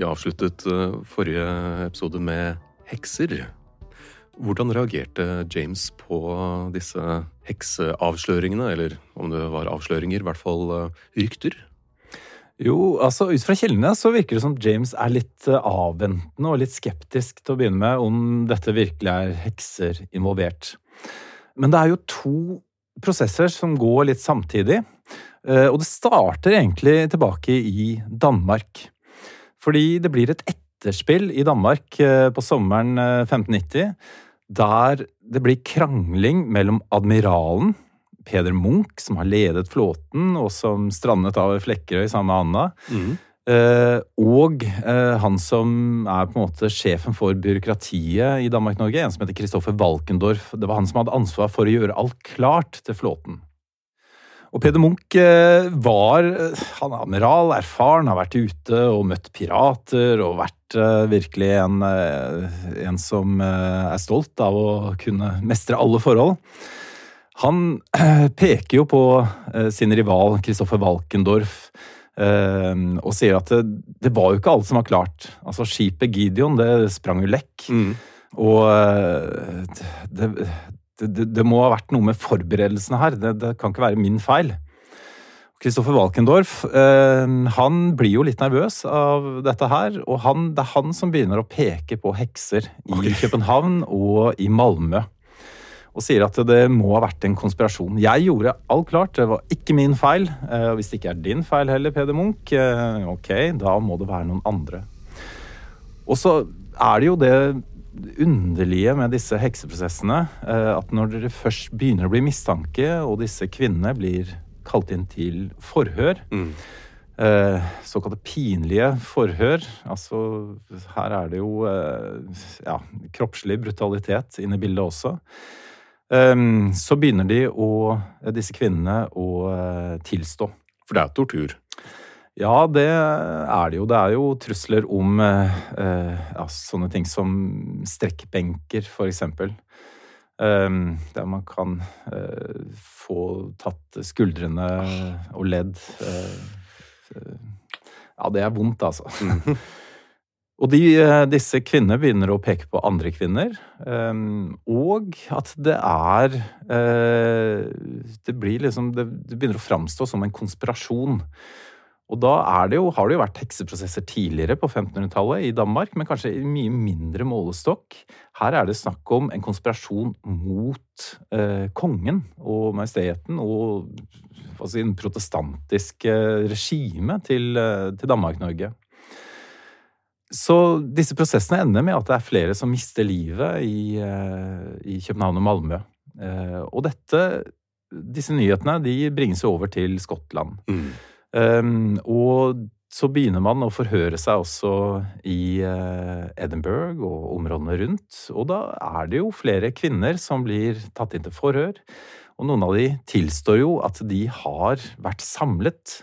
Vi avsluttet eh, forrige episode med hekser. Hvordan reagerte James på disse hekseavsløringene, eller om det var avsløringer, i hvert fall eh, rykter? Jo, altså ut fra kildene så virker det som James er litt eh, avventende og litt skeptisk til å begynne med om dette virkelig er hekser involvert. Men det er jo to prosesser som går litt samtidig. Og det starter egentlig tilbake i Danmark. Fordi det blir et etterspill i Danmark på sommeren 1590 der det blir krangling mellom admiralen, Peder Munch, som har ledet flåten, og som strandet av Flekkerøy sammen med Anna, Mm. eh, og eh, han som er på en måte sjefen for byråkratiet i Danmark-Norge, en som heter Kristoffer Valkendorf. Det var han som hadde ansvar for å gjøre alt klart til flåten. Og Peder Munch eh, var Han er admiral, erfaren, har vært ute og møtt pirater og vært eh, virkelig en, eh, en som eh, er stolt av å kunne mestre alle forhold. Han eh, peker jo på eh, sin rival Kristoffer Valkendorf eh, og sier at det, det var jo ikke alt som var klart. Altså Skipet Gideon det sprang jo lekk. Mm. Og eh, det, det, det må ha vært noe med forberedelsene her. Det, det kan ikke være min feil. Kristoffer Walkendorf eh, han blir jo litt nervøs av dette her. Og han, det er han som begynner å peke på hekser i København og i Malmö. Og sier at det må ha vært en konspirasjon. Jeg gjorde alt klart, det var ikke min feil. Eh, hvis det ikke er din feil heller, Peder Munch, eh, ok, da må det være noen andre. Og så er det jo det underlige med disse hekseprosessene, eh, at når dere først begynner å bli mistanke, og disse kvinnene blir kalt inn til forhør, Mm. eh, såkalte pinlige forhør, altså her er det jo eh, ja, kroppslig brutalitet inne i bildet også, så begynner de å, disse kvinnene å tilstå. For det er tortur. Ja, det er det jo. Det er jo trusler om eh, eh, ja, sånne ting som strekkbenker, eksempel. Um, der man kan eh, få tatt skuldrene og ledd. ja, det er vondt, altså. Og de, disse kvinnene begynner å peke på andre kvinner, um, og at det er eh, Det blir liksom Det, det begynner å framstå som en konspirasjon. Og da det jo, har det jo vært hekseprosesser tidligere på 1500-tallet i Danmark, men kanskje i mye mindre målestokk. Her er det snakk om en konspirasjon mot eh, kongen og majesteten og si, den protestantiske regimet til, eh, til Danmark-Norge. Så disse prosessene ender med at det er flere som mister livet i, eh, i København og Malmö. Eh, og dette, disse nyhetene de bringes over til Skottland. Mm. Um, og så begynner man å forhøre seg også i uh, Edinburgh og områdene rundt. Og da er det jo flere kvinner som blir tatt inn til forhør. Og noen av de tilstår jo at de har vært samlet.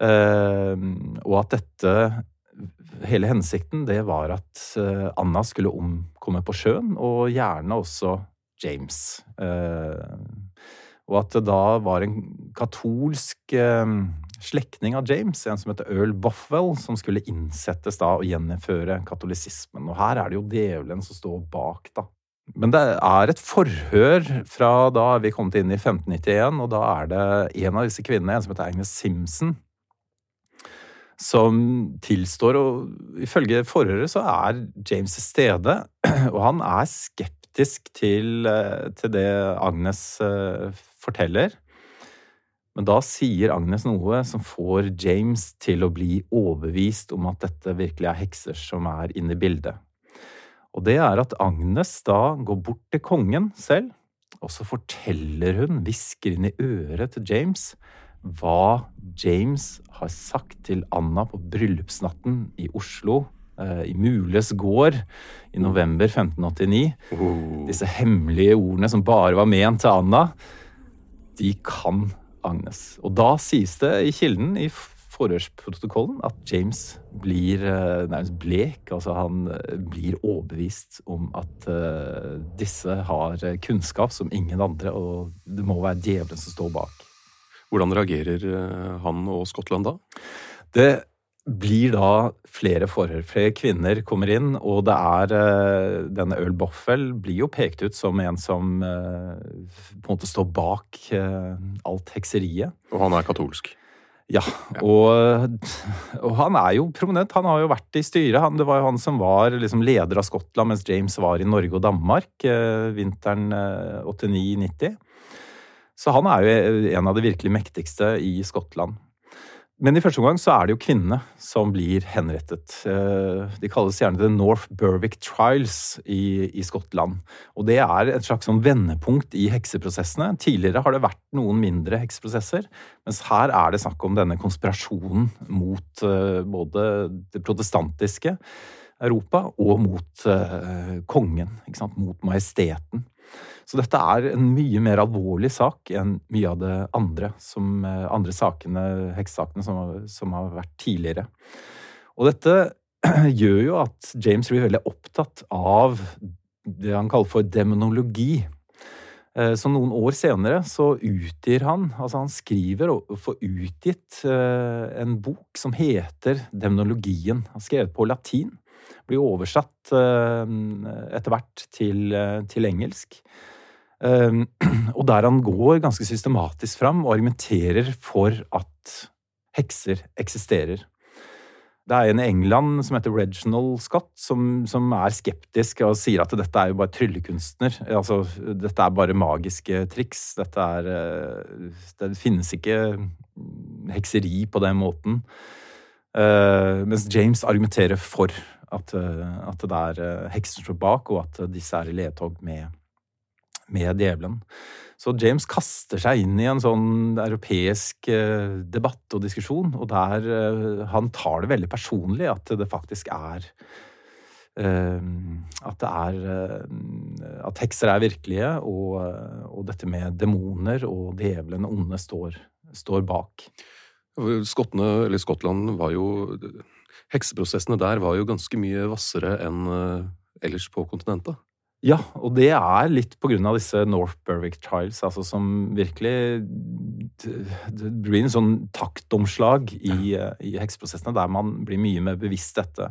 Uh, og at dette Hele hensikten det var at uh, Anna skulle omkomme på sjøen, og gjerne også James. og at det da var en katolsk slektning av James, en som heter Earl Bothwell, som skulle innsettes da og gjeninnføre katolisismen. Og her er det jo djevelen som står bak, da. Men det er et forhør fra da vi vi kommet inn i 1591, og da er det en av disse kvinnene, en som heter Agnes Simpson, som tilstår, og ifølge forhøret så er James til stede, og han er skeptisk til, eh, til det Agnes eh, forteller. Men da sier Agnes noe som får James til å bli overbevist om at dette virkelig er hekser som er inne i bildet. Og det er at Agnes da går bort til kongen selv, og så forteller hun, hvisker inn i øret til James, hva James har sagt til Anna på bryllupsnatten i Oslo, eh, i Mules gård i november 1589. Oh. Disse hemmelige ordene som bare var ment til Anna, de kan Agnes. Og da sies det i kilden, i forhørsprotokollen, at James blir uh, nærmest blek. Altså han uh, blir overbevist om at uh, disse har kunnskap som ingen andre, og det må være djevelen som står bak. Hvordan reagerer han og Skottland da? Det blir da flere forhør. Flere kvinner kommer inn, og det er uh, Denne Earl Boffel blir jo pekt ut som en som uh, på en måte står bak uh, alt hekseriet. Og han er katolsk? Ja, og, og, han er jo prominent. Han har jo vært i styret. Han, det var jo han som var liksom leder av Skottland mens James var i Norge og Danmark vinteren 89-90. Så han er jo en av de virkelig mektigste i Skottland. Men i første omgang så er det jo kvinnene som blir henrettet. Eh, de kalles gjerne The North Berwick Trials i, i Skottland. Og det er et slags sånn vendepunkt i hekseprosessene. Tidligere har det vært noen mindre hekseprosesser, mens her er det snakk om denne konspirasjonen mot uh, både det protestantiske Europa og mot uh, kongen. Mot majesteten. Så dette er en mye mer alvorlig sak enn mye av det andre, som, eh, andre sakene, hekssakene som, som, har vært tidligere. Og dette gjør jo at James blir veldig opptatt av det han kaller for demonologi. Eh, så noen år senere så utgir han, altså han skriver og får utgitt eh, en bok som heter Demonologien. Han skrevet på latin. Blir oversatt etter hvert til, til engelsk. Ehm, og der han går ganske systematisk fram og argumenterer for at hekser eksisterer. Det er en i England som heter Reginald Scott, som, som, er skeptisk og sier at dette er jo bare tryllekunstner. Altså, dette er bare magiske triks. Dette er eh, Det finnes ikke hekseri på den måten. Uh, mens James argumenterer for at, uh, at det er hekser som står bak, og at disse er i ledtog med med djevelen. Så James kaster seg inn i en sånn europeisk eh, debatt og diskusjon, og der eh, han tar det veldig personlig at det faktisk er eh, At det er At hekser er virkelige, og, og dette med demoner og djevelen, onde, står, står bak. Skottene, eller Skottland, var jo Hekseprosessene der var jo ganske mye hvassere enn ellers på kontinentet. Ja, og det er litt på grunn av disse North Berwick Trials, altså som virkelig Det blir en sånn taktomslag i, i hekseprosessene der man blir mye mer bevisst dette.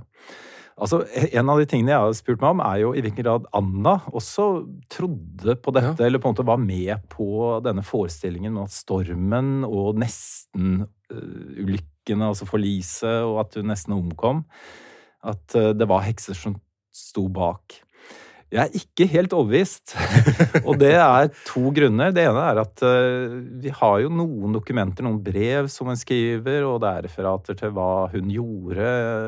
Altså, En av de tingene jeg har spurt meg om, er jo i hvilken grad Anna også trodde på dette, ja. eller på en måte var med på denne forestillingen med at stormen og nesten-ulykkene, uh, altså forliset, og at hun nesten omkom, at uh, det var hekser som sto bak. Jeg er ikke helt overbevist. og det er to grunner. Det ene er at uh, vi har jo noen dokumenter, noen brev som hun skriver, og det er referater til hva hun gjorde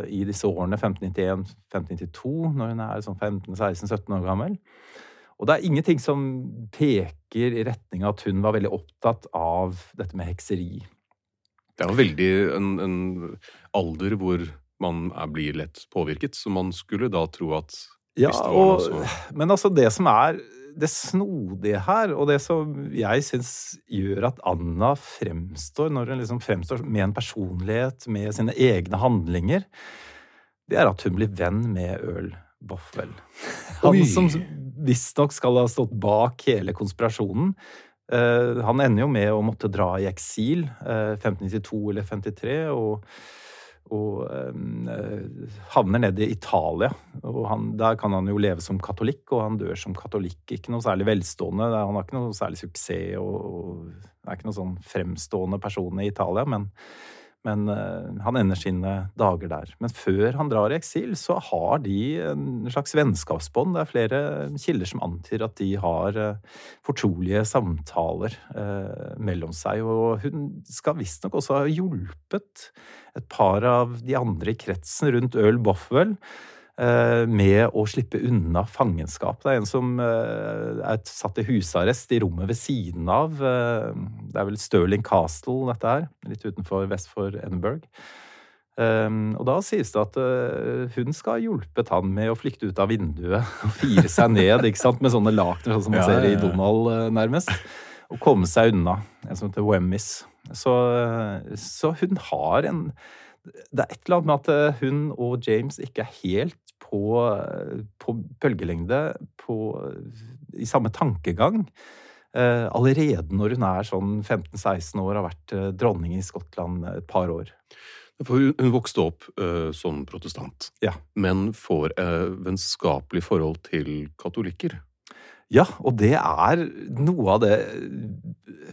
i disse årene 1591-1592, når hun er sånn 15-16-17 år gammel. Og det er ingenting som peker i retning av at hun var veldig opptatt av dette med hekseri. Det er jo veldig en, en alder hvor man er, blir lett påvirket, så man skulle da tro at Ja, og, men altså det som er det snodige her, og det som jeg syns gjør at Anna fremstår, når hun liksom fremstår med en personlighet, med sine egne handlinger, det er at hun blir venn med Earl Boffwell. Han Oi. som visstnok skal ha stått bak hele konspirasjonen. Uh, han ender jo med å måtte dra i eksil, uh, 1592 eller 53, og, og eh, havner ned i Italia. Og han, der kan han jo leve som katolikk, og han dør som katolikk. Ikke noe særlig velstående, han har ikke noe særlig suksess, og, og er ikke noen sånn fremstående person i Italia, men men eh, han ender sine dager der. Men før han drar i eksil, så har de en slags vennskapsbånd. Det er flere kilder som antyder at de har eh, fortrolige samtaler eh, mellom seg. Og hun skal visstnok også ha hjulpet et par av de andre i kretsen rundt Earl Bothwell eh, med å slippe unna fangenskap. Det er en som eh, er satt i husarrest i rommet ved siden av. eh, Det er vel Stirling Castle, dette her. Litt utenfor vest for Edinburgh. Og da sies det at eh, hun skal ha hjulpet han med å flykte ut av vinduet og fire seg ned ikke sant? med sånne lakener, sånn som man ser i. Donald, eh, nærmest. Og komme seg unna. En som heter Wemmis. Så, eh, så hun har en Det er et eller annet med at eh, hun og James ikke er helt på, eh, på bølgelengde på, i samme tankegang. Eh, allerede når hun er sånn 15-16 år, har vært dronning i Skottland et par år. For hun, vokste opp eh, som protestant, Ja. men får eh, vennskapelig forhold til katolikker. Ja, og det er noe av det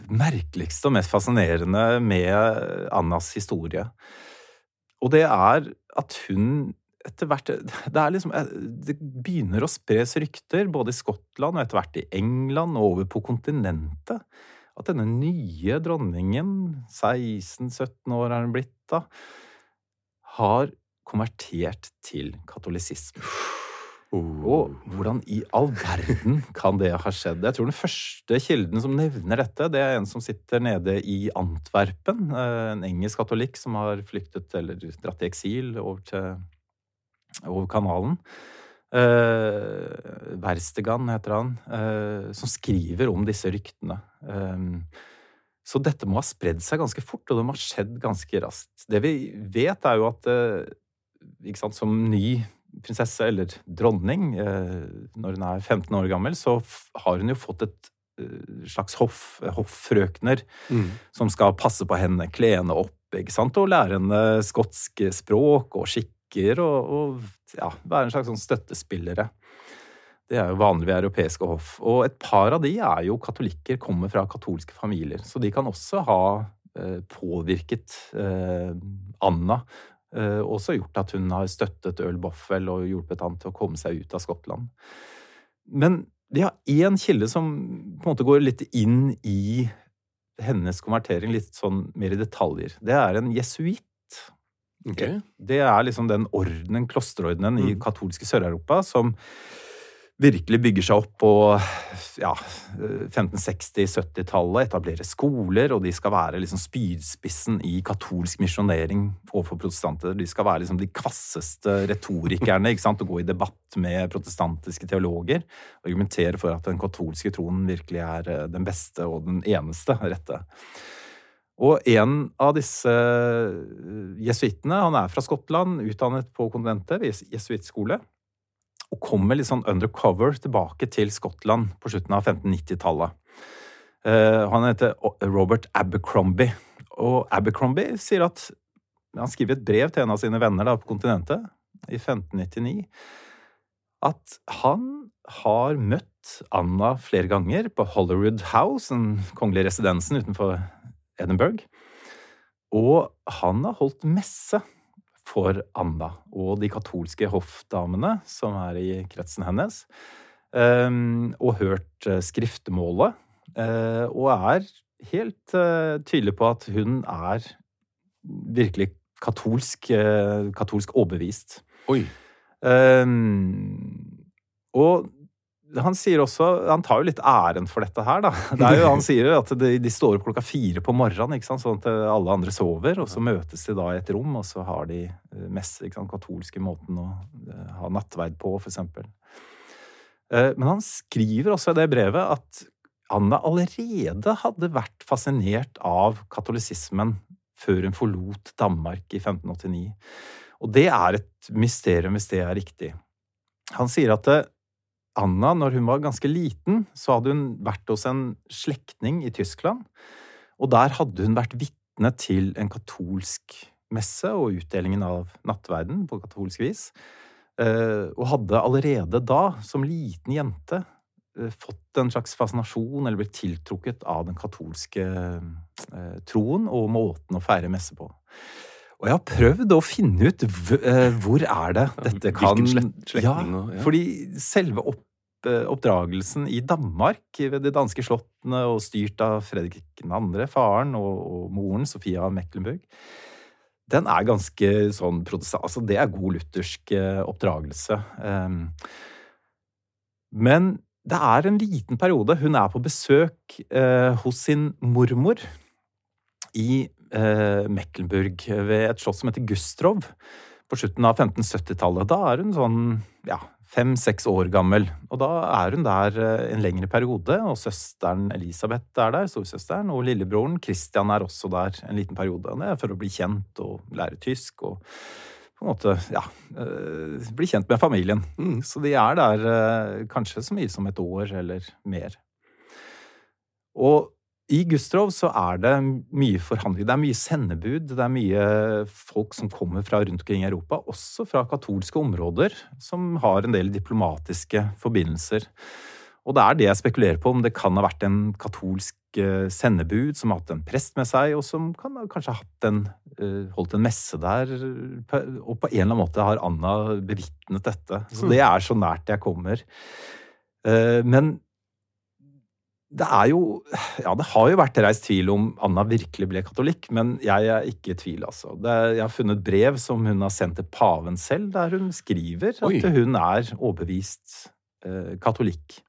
merkeligste og mest fascinerende med Annas historie. Og det er at hun etter hvert Det liksom Det begynner å spres rykter, både i Skottland og etter hvert i England og over på kontinentet, at denne nye dronningen, 16-17 år er hun blitt da, har konvertert til katolisisme. Og hvordan i all verden kan det ha skjedd? Jeg tror den første kilden som nevner dette, det er en som sitter nede i Antwerpen. eh, En engelsk katolikk som har flyktet eller dratt i eksil over, til, over kanalen. Eh, Verstegan heter han, eh, som skriver om disse ryktene. Eh, så dette må ha spredd seg ganske fort, og det må ha skjedd ganske raskt. Det vi vet, er jo at eh, sant, som ny prinsesse eller dronning, eh, når hun er 15 år gammel, så har hun jo fått et eh, slags hoff, hoffrøkner Mm. som skal passe på henne, kle henne opp, ikke sant, og lære henne skotsk språk og skikker, og, og ja, være en slags sånn støttespillere. Det er jo vanlig ved europeiske hoff. Og et par av de er jo katolikker, kommer fra katolske familier. Så de kan også ha eh, påvirket Anna. Eh, også gjort at hun har støttet Earl Boffel og hjulpet han til å komme seg ut av Skottland. Men de har én kilde som på en måte går litt inn i hennes konvertering, litt sånn mer i detaljer. Det er en jesuitt. Okay. Det er liksom den ordenen, klosterordenen i Mm. katolske Sør-Europa som virkelig bygger seg opp på ja, 1560-70-tallet, etablerer skoler, og de skal være liksom spydspissen i katolsk misjonering overfor protestanter. De skal være liksom de kvasseste retorikerne ikke sant? og gå i debatt med protestantiske teologer. Og argumentere for at den katolske troen virkelig er eh, den beste og den eneste rette. Og en av disse jesuittene, han er fra Skottland, utdannet på kontinentet ved jesuittskole, og kommer litt sånn undercover tilbake til Skottland på slutten av 1590-tallet. Eh, han heter Robert Abercrombie, og Abercrombie sier at han skriver et brev til en av sine venner da, på kontinentet i 1599, at han har møtt Anna flere ganger på Hollywood House, den kongelige residensen utenfor Edinburgh. Og han har holdt messe for Anna og de katolske hoffdamene som er i kretsen hennes, ehm, og hørt eh, skriftemålet, eh, og er helt eh, tydelig på at hun er virkelig katolsk, katolsk overbevist. Oi. Ehm, og han sier også Han tar jo litt æren for dette her, da. Det jo, han sier jo at de, de, står opp klokka fire på morgenen, ikke sant? sånn at alle andre sover. Og så møtes de da i et rom, og så har de mest messe, ikke sant? katolske måten å eh, ha nattverd på, for eksempel. Eh, men han skriver også i det brevet at Anna allerede hadde vært fascinert av katolisismen før hun forlot Danmark i 1589. Og det er et mysterium hvis det er riktig. Han sier at Anna, når hun var ganske liten, så hadde hun vært hos en slektning i Tyskland. Og der hadde hun vært vitne til en katolsk messe og utdelingen av nattverden på katolsk vis. Eh, og hadde allerede da, som liten jente, eh, fått en slags fascinasjon eller blitt tiltrukket av den katolske eh, troen og måten å feire messe på. Og jeg har prøvd å finne ut hvor er det dette kan Ja, fordi selve opp oppdragelsen i Danmark, ved de danske slottene, og styrt av Fredrik 2., faren, og, og moren, Sofia Mecklenburg, den er ganske sånn protestant... Altså, det er god luthersk eh, oppdragelse. Um, men det er en liten periode. Hun er på besøk eh, hos sin mormor i eh, Mecklenburg, ved et slott som heter Gustrov, på slutten av 1570-tallet. Da er hun sånn ja, fem-seks år gammel. Og da er hun der eh, en lengre periode, og søsteren Elisabeth er der, storesøsteren, og lillebroren Christian er også der en liten periode. Det er for å bli kjent og lære tysk og på en måte, ja, eh, bli kjent med familien. Mm. Så de er der eh, kanskje så mye som et år eller mer. Og i Gustrov så er det mye forhandling. Det er mye sendebud. Det er mye folk som kommer fra rundt omkring i Europa, også fra katolske områder, som har en del diplomatiske forbindelser. Og det er det jeg spekulerer på, om det kan ha vært en katolsk eh, sendebud som har hatt en prest med seg, og som kan ha kanskje hatt en, eh, holdt en messe der. Og på en eller annen måte har Anna bevitnet dette. Så det er så nært jeg kommer. Eh, men det er jo Ja, det har jo vært reist tvil om Anna virkelig ble katolikk, men jeg er ikke i tvil, altså. Det, jeg har funnet brev som hun har sendt til paven selv, der hun skriver Oi. at hun er overbevist eh, katolikk.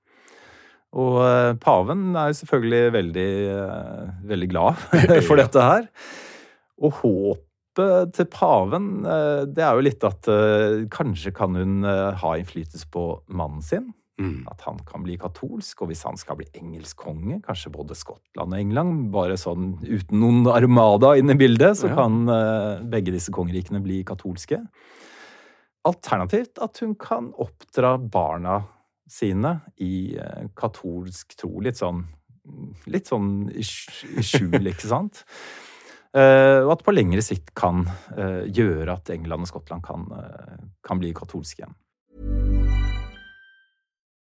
Og eh, paven er jo selvfølgelig veldig, eh, veldig glad for dette her. Og håpet til paven, eh, det er jo litt at eh, kanskje kan hun eh, ha innflytelse på mannen sin. Mm. At han kan bli katolsk, og hvis han skal bli engelsk konge, kanskje både Skottland og England, bare sånn uten noen armada inn i bildet, så ja. kan uh, begge disse kongerikene bli katolske. Alternativt at hun kan oppdra barna sine i uh, katolsk tro. Litt sånn, litt sånn i, skjul, ikke sant? Uh, og at på lengre sikt kan gjøre at England og Skottland kan, kan bli katolske igjen.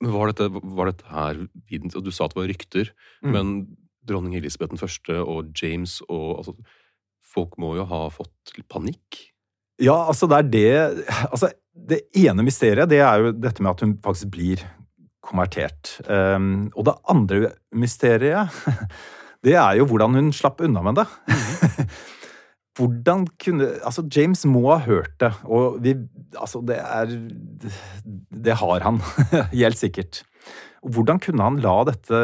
Var dette, var dette her og Du sa at det var rykter, Mm. men dronning Elisabeth 1. og James og altså, Folk må jo ha fått panikk? Ja, altså det er det Altså, det ene mysteriet, det er jo dette med at hun faktisk blir konvertert. Um, og det andre mysteriet, det er jo hvordan hun slapp unna med det. hvordan kunne Altså, James må ha hørt det, og vi Altså, det er Det har han, helt sikkert. Hvordan kunne han la dette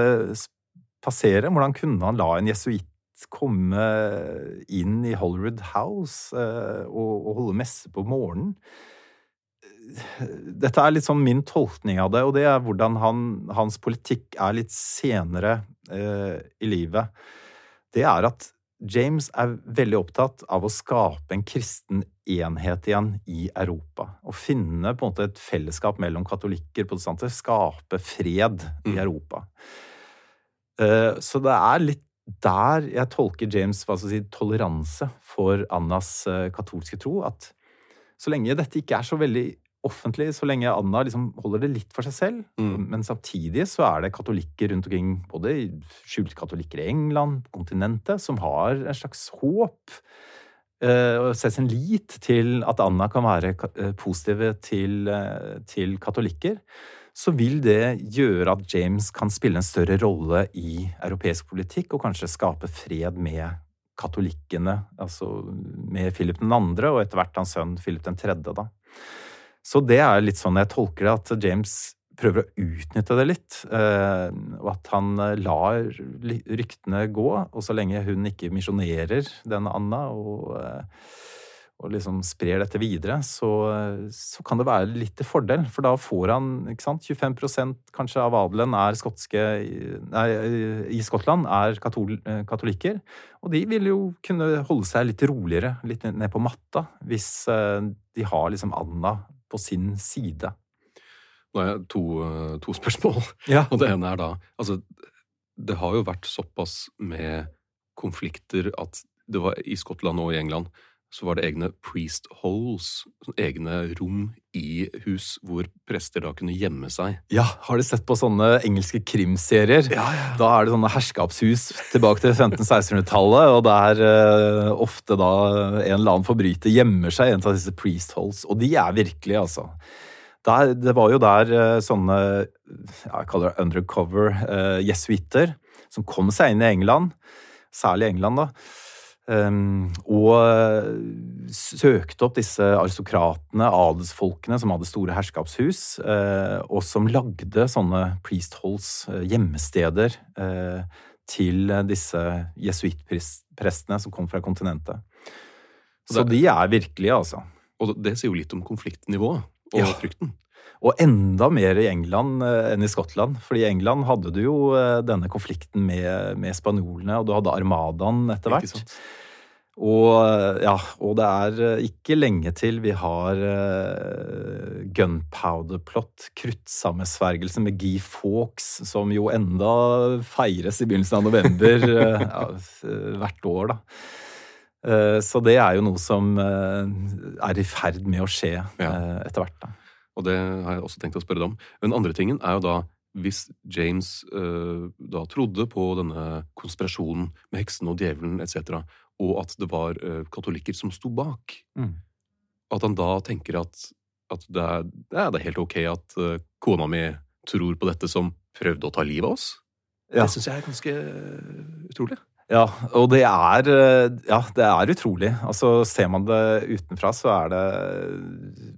passere? Hvordan kunne han la en jesuitt komme inn i Hollywood House eh, og holde messe på morgenen? Dette er litt sånn min tolkning av det, og det er hvordan han, hans politikk er litt senere eh, i livet. Det er at James er veldig opptatt av å skape en kristen enhet igjen i Europa. Å finne på en måte et fellesskap mellom katolikker og protestanter. Skape fred i Europa. Eh, Så det er litt der jeg tolker James' hva skal si, toleranse for Annas eh, katolske tro. At så lenge dette ikke er så veldig offentlig, så lenge Anna liksom holder det litt for seg selv, Mm. men samtidig så er det katolikker rundt omkring, både skjulte katolikker i England, på kontinentet, som har en slags håp eh, og setter sin lit til at Anna kan være eh, positive til, eh, til katolikker, så vil det gjøre at James kan spille en større rolle i europeisk politikk og kanskje skape fred med katolikkene, altså med Philip 2. og etter hvert hans sønn Philip 3., da. Så det er litt sånn jeg tolker det, at James prøver å utnytte det litt. eh, Og at han eh, lar ryktene gå. Og så lenge hun ikke misjonerer denne Anna og, eh, og liksom sprer dette videre, så, så kan det være litt til fordel. For da får han ikke sant, 25% kanskje av adelen er skotske Nei, i Skottland er katol, katolikker. Og de vil jo kunne holde seg litt roligere, litt ned på matta, hvis de har liksom Anna på sin side. Nå har jeg to, eh, to spørsmål. Ja. Og det ene er da Altså, det har jo vært såpass med konflikter at det var i Skottland og i England så var det egne priest holes, egne rom i hus hvor prester da kunne gjemme seg. Ja, har du sett på sånne engelske krimserier? Da er det sånne herskapshus tilbake til 1500-1600-tallet, og der uh, ofte da en eller annen forbryter gjemmer seg i en av disse priest holes, og de er virkelig, altså. Der, det var jo der uh, sånne, jeg kaller det undercover, uh, jesuitter, som kom seg inn i England, særlig England da, Um, og eh, søkte opp disse aristokratene, adelsfolkene, som hadde store herskapshus, uh, og som lagde sånne priestholds, uh, gjemmesteder, uh, til eh, disse jesuittprestene som kom fra kontinentet. Så det- de er virkelige, altså. Og det sier jo litt om konfliktnivået og Ja. frykten. Og enda mer i England eh, enn i Skottland. Fordi i England hadde du jo eh, denne konflikten med, med spanjolene, og du hadde armadaen etter hvert. Og, eh, ja, og det er ikke lenge til vi har uh, gunpowder plot, kruttsammensvergelse med Guy Fawkes, som jo enda feires i begynnelsen av november uh, ja, hvert år, da. Uh, Så det er jo noe som uh, er i ferd med å skje etter hvert, da. Og det har jeg også tenkt å spørre deg om. Den andre tingen er jo da hvis James uh, da trodde på denne konspirasjonen med heksen og djevelen etc., og at det var uh, katolikker som sto bak, Mm. at han da tenker at, at det, er, ja, det er helt ok at uh, kona mi tror på dette som prøvde å ta livet av oss. Ja. Det syns jeg er ganske utrolig. Ja, og det er, eh, ja, det er utrolig. Altså, ser man det utenfra, så er det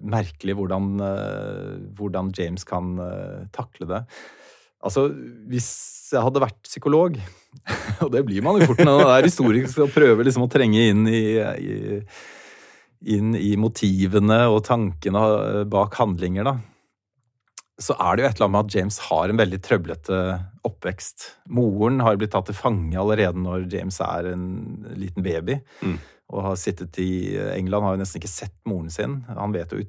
merkelig hvordan, eh, hvordan James kan eh, takle det. Altså, hvis jeg hadde vært psykolog, og det blir man jo fort når man er historisk og prøver liksom å trenge inn i, i, inn i motivene og tankene bak handlinger, da så er det jo et eller annet med at James har en veldig trøblete oppvekst. Moren har blitt tatt til fange allerede når James er en liten baby. Mm. Og har sittet i England, har jo nesten ikke sett moren sin. Han vet jo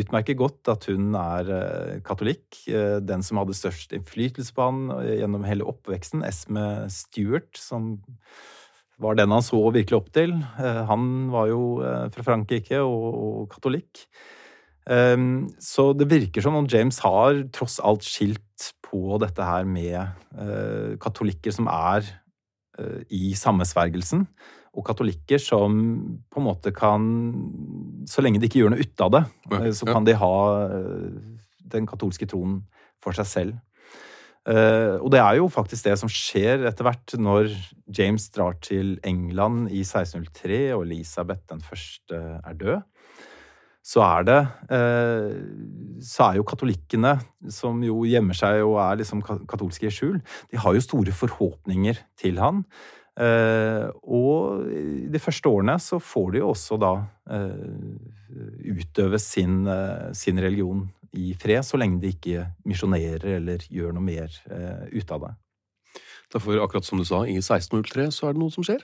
utmerket godt at hun er eh, katolikk. Eh, Den som hadde størst innflytelse på han eh, gjennom hele oppveksten, Esme Stewart, som var den han så virkelig opp til. Han var jo fra Frankrike og, og katolikk. Um, så det virker som om James har tross alt skilt på dette her med uh, katolikker som er uh, i sammensvergelsen, og katolikker som på en måte kan Så lenge de ikke gjør noe ut av det, uh, så kan de ha den katolske troen for seg selv. Uh, og det er jo faktisk det som skjer etter hvert når James drar til England i 1603 og Elisabeth den første er død. Så er det uh, Så er jo katolikkene, som jo gjemmer seg og er liksom katolske i skjul, de har jo store forhåpninger til han. Uh, og i de første årene så får de jo også da utøve sin, sin religion i fred, så lenge de ikke misjonerer eller gjør noe mer ut av det. Derfor, akkurat som du sa, i 1603 så er det noe som skjer.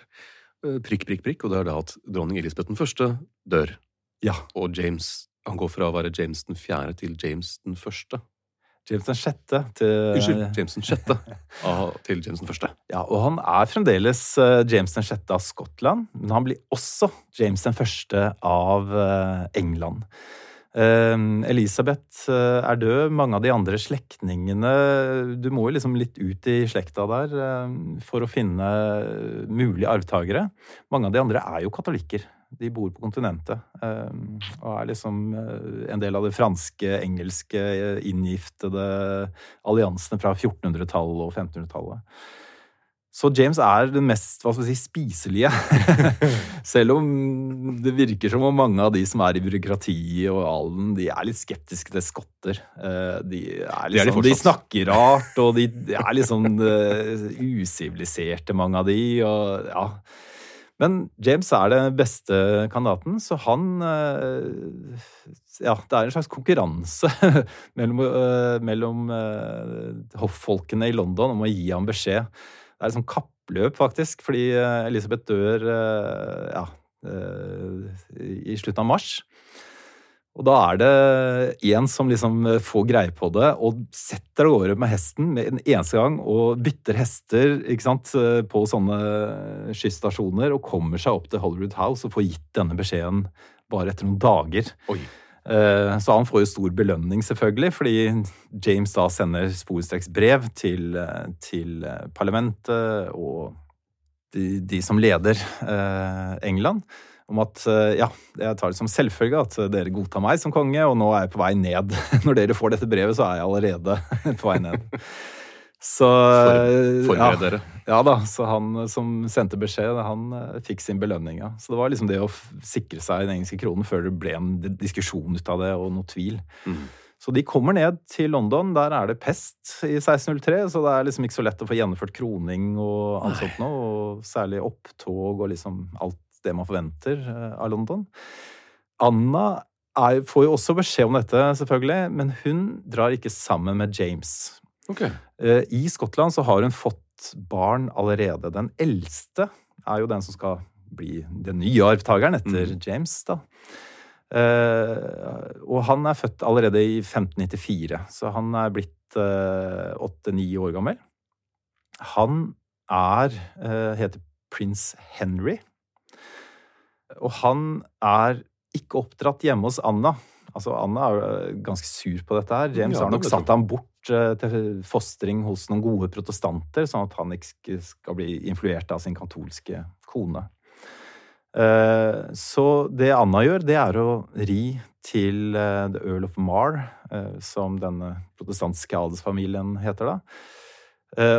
Eh, Prikk, prikk, prikk, og det er da at dronning Elisabeth den første dør. Ja. Og James han går fra å være James den fjerde til James den første. James den sjette til Unnskyld, James den sjette til James den første. Ja, og han er fremdeles eh, James den sjette av Skottland, men han blir også James den første av eh, England. Eh, Elisabeth eh, er død. Mange av de andre slektningene Du må jo liksom litt ut i slekta der for å finne mulige arvtakere. Mange av de andre er jo katolikker. De bor på kontinentet. eh, Og er liksom eh, en del av det franske, engelske, eh, inngiftede alliansene fra 1400-tallet og 1500-tallet. Så James er den mest hva skal vi si, spiselige. Selv om det virker som om mange av de som er i byråkratiet og alen, de er litt skeptiske til skotter. De, er er de liksom, de snakker rart, og de, de er litt sånn usiviliserte, mange av de. Og, ja. Men James er den beste kandidaten, så han eh, Ja, det er en slags konkurranse mellom, eh, mellom eh, hoffolkene i London om å gi ham beskjed. Det er liksom kappløp, faktisk, fordi Elisabeth dør ja, i slutten av mars. Og da er det en som liksom får greie på det og setter av gårde med hesten med en eneste gang og bytter hester sant, på sånne skysstasjoner og kommer seg opp til Hollywood House og får gitt denne beskjeden bare etter noen dager. Oi. Eh, Så han får jo stor belønning, selvfølgelig, fordi James da sender sporenstreks brev til, eh, til eh, parlamentet og de, de som leder eh, England, om at eh, ja, jeg tar det som selvfølge at dere godtar meg som konge, og nå er jeg på vei ned. Når dere får dette brevet, så er jeg allerede på vei ned. Så For- forbered ja, dere. Ja da, så han som sendte beskjed, han eh, fikk sin belønning, ja. Så det var liksom det å sikre seg den engelske kronen før det ble en diskusjon ut av det, og noe tvil. Mm. Så de kommer ned til London. Der er det pest i 1603, så det er liksom ikke så lett å få gjennomført kroning og alt sånt noe. Og særlig opptog og liksom alt det man forventer eh, av London. Anna er, får jo også beskjed om dette, selvfølgelig, men hun drar ikke sammen med James. Ok. Eh, I Skottland så har hun fått barn allerede. Den eldste er jo den som skal bli den nye arvtakeren etter James, da. Uh, og han er født allerede i 1594, så han er blitt åtte-ni år gammel. Han er uh, heter prins Henry. Og han er ikke oppdratt hjemme hos Anna. Altså, Anna er jo eh, ganske sur på dette her. James Ja, har nok satt ham bort eh, til fostring hos noen gode protestanter, sånn at han ikke skal bli influert av sin katolske kone. Eh, Så det Anna gjør, det er å ri til The Earl of Mar, som denne protestantiske adelsfamilien heter da.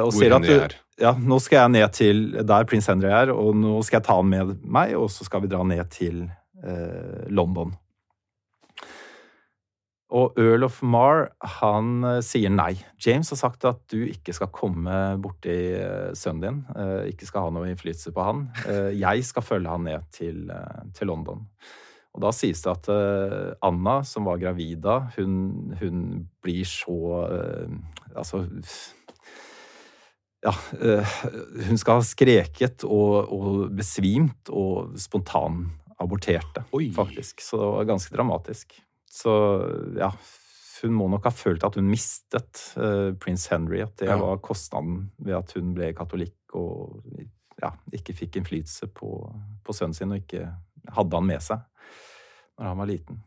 Og Hvor ser at du- er. Ja, nå skal jeg ned til der prins Henry er, og nå skal jeg ta han med meg, og så skal vi dra ned til eh, London. Og Earl of Mar, han eh, sier nei. James har sagt at du ikke skal komme borti eh, sønnen din, eh, ikke skal ha noe innflytelse på han. Jeg skal følge han ned til, til London. Og da sies det at Anna, som var gravid da, hun, hun blir så Altså ja, eh, hun skal ha skreket og, og besvimt og spontanaborterte, faktisk. Så det var ganske dramatisk. Så ja, hun må nok ha følt at hun mistet uh, prins Henry. At det Ja. var kostnaden ved at hun ble katolikk og ja, ikke fikk innflytelse på, på sønnen sin og ikke hadde han med seg når han var liten.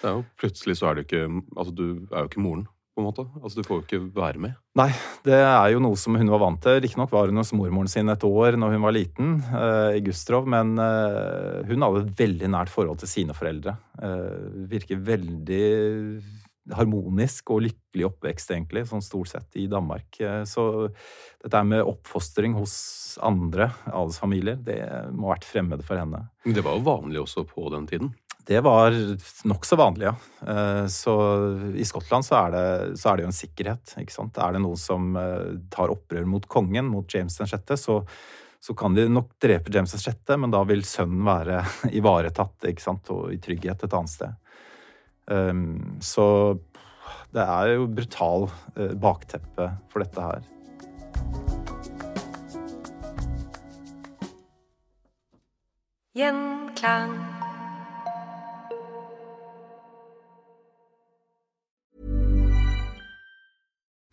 Det er jo, plutselig så er du ikke Altså, du er jo ikke moren, på en måte. Altså, Du får jo ikke være med. Nei, det er jo noe som hun var vant til. Riktignok var hun hos mormoren sin et år når hun var liten, uh, i Gustrov, men uh, hun hadde et veldig nært forhold til sine foreldre. Uh, virker veldig harmonisk og lykkelig oppvekst, egentlig, sånn stort sett, i Danmark. Så dette med oppfostring hos andre adelsfamilier, det må ha vært fremmed for henne. Men det var jo vanlig også på den tiden. Det var nokså vanlig, ja. Eh, Så i Skottland så er, det, så er det jo en sikkerhet, ikke sant. Er det noen som eh, tar opprør mot kongen, mot James 6., så, så kan de nok drepe James 6., men da vil sønnen være ivaretatt, ikke sant, og i trygghet et annet sted. Um, Så det er jo brutal eh, bakteppe for dette her. Gjenklang.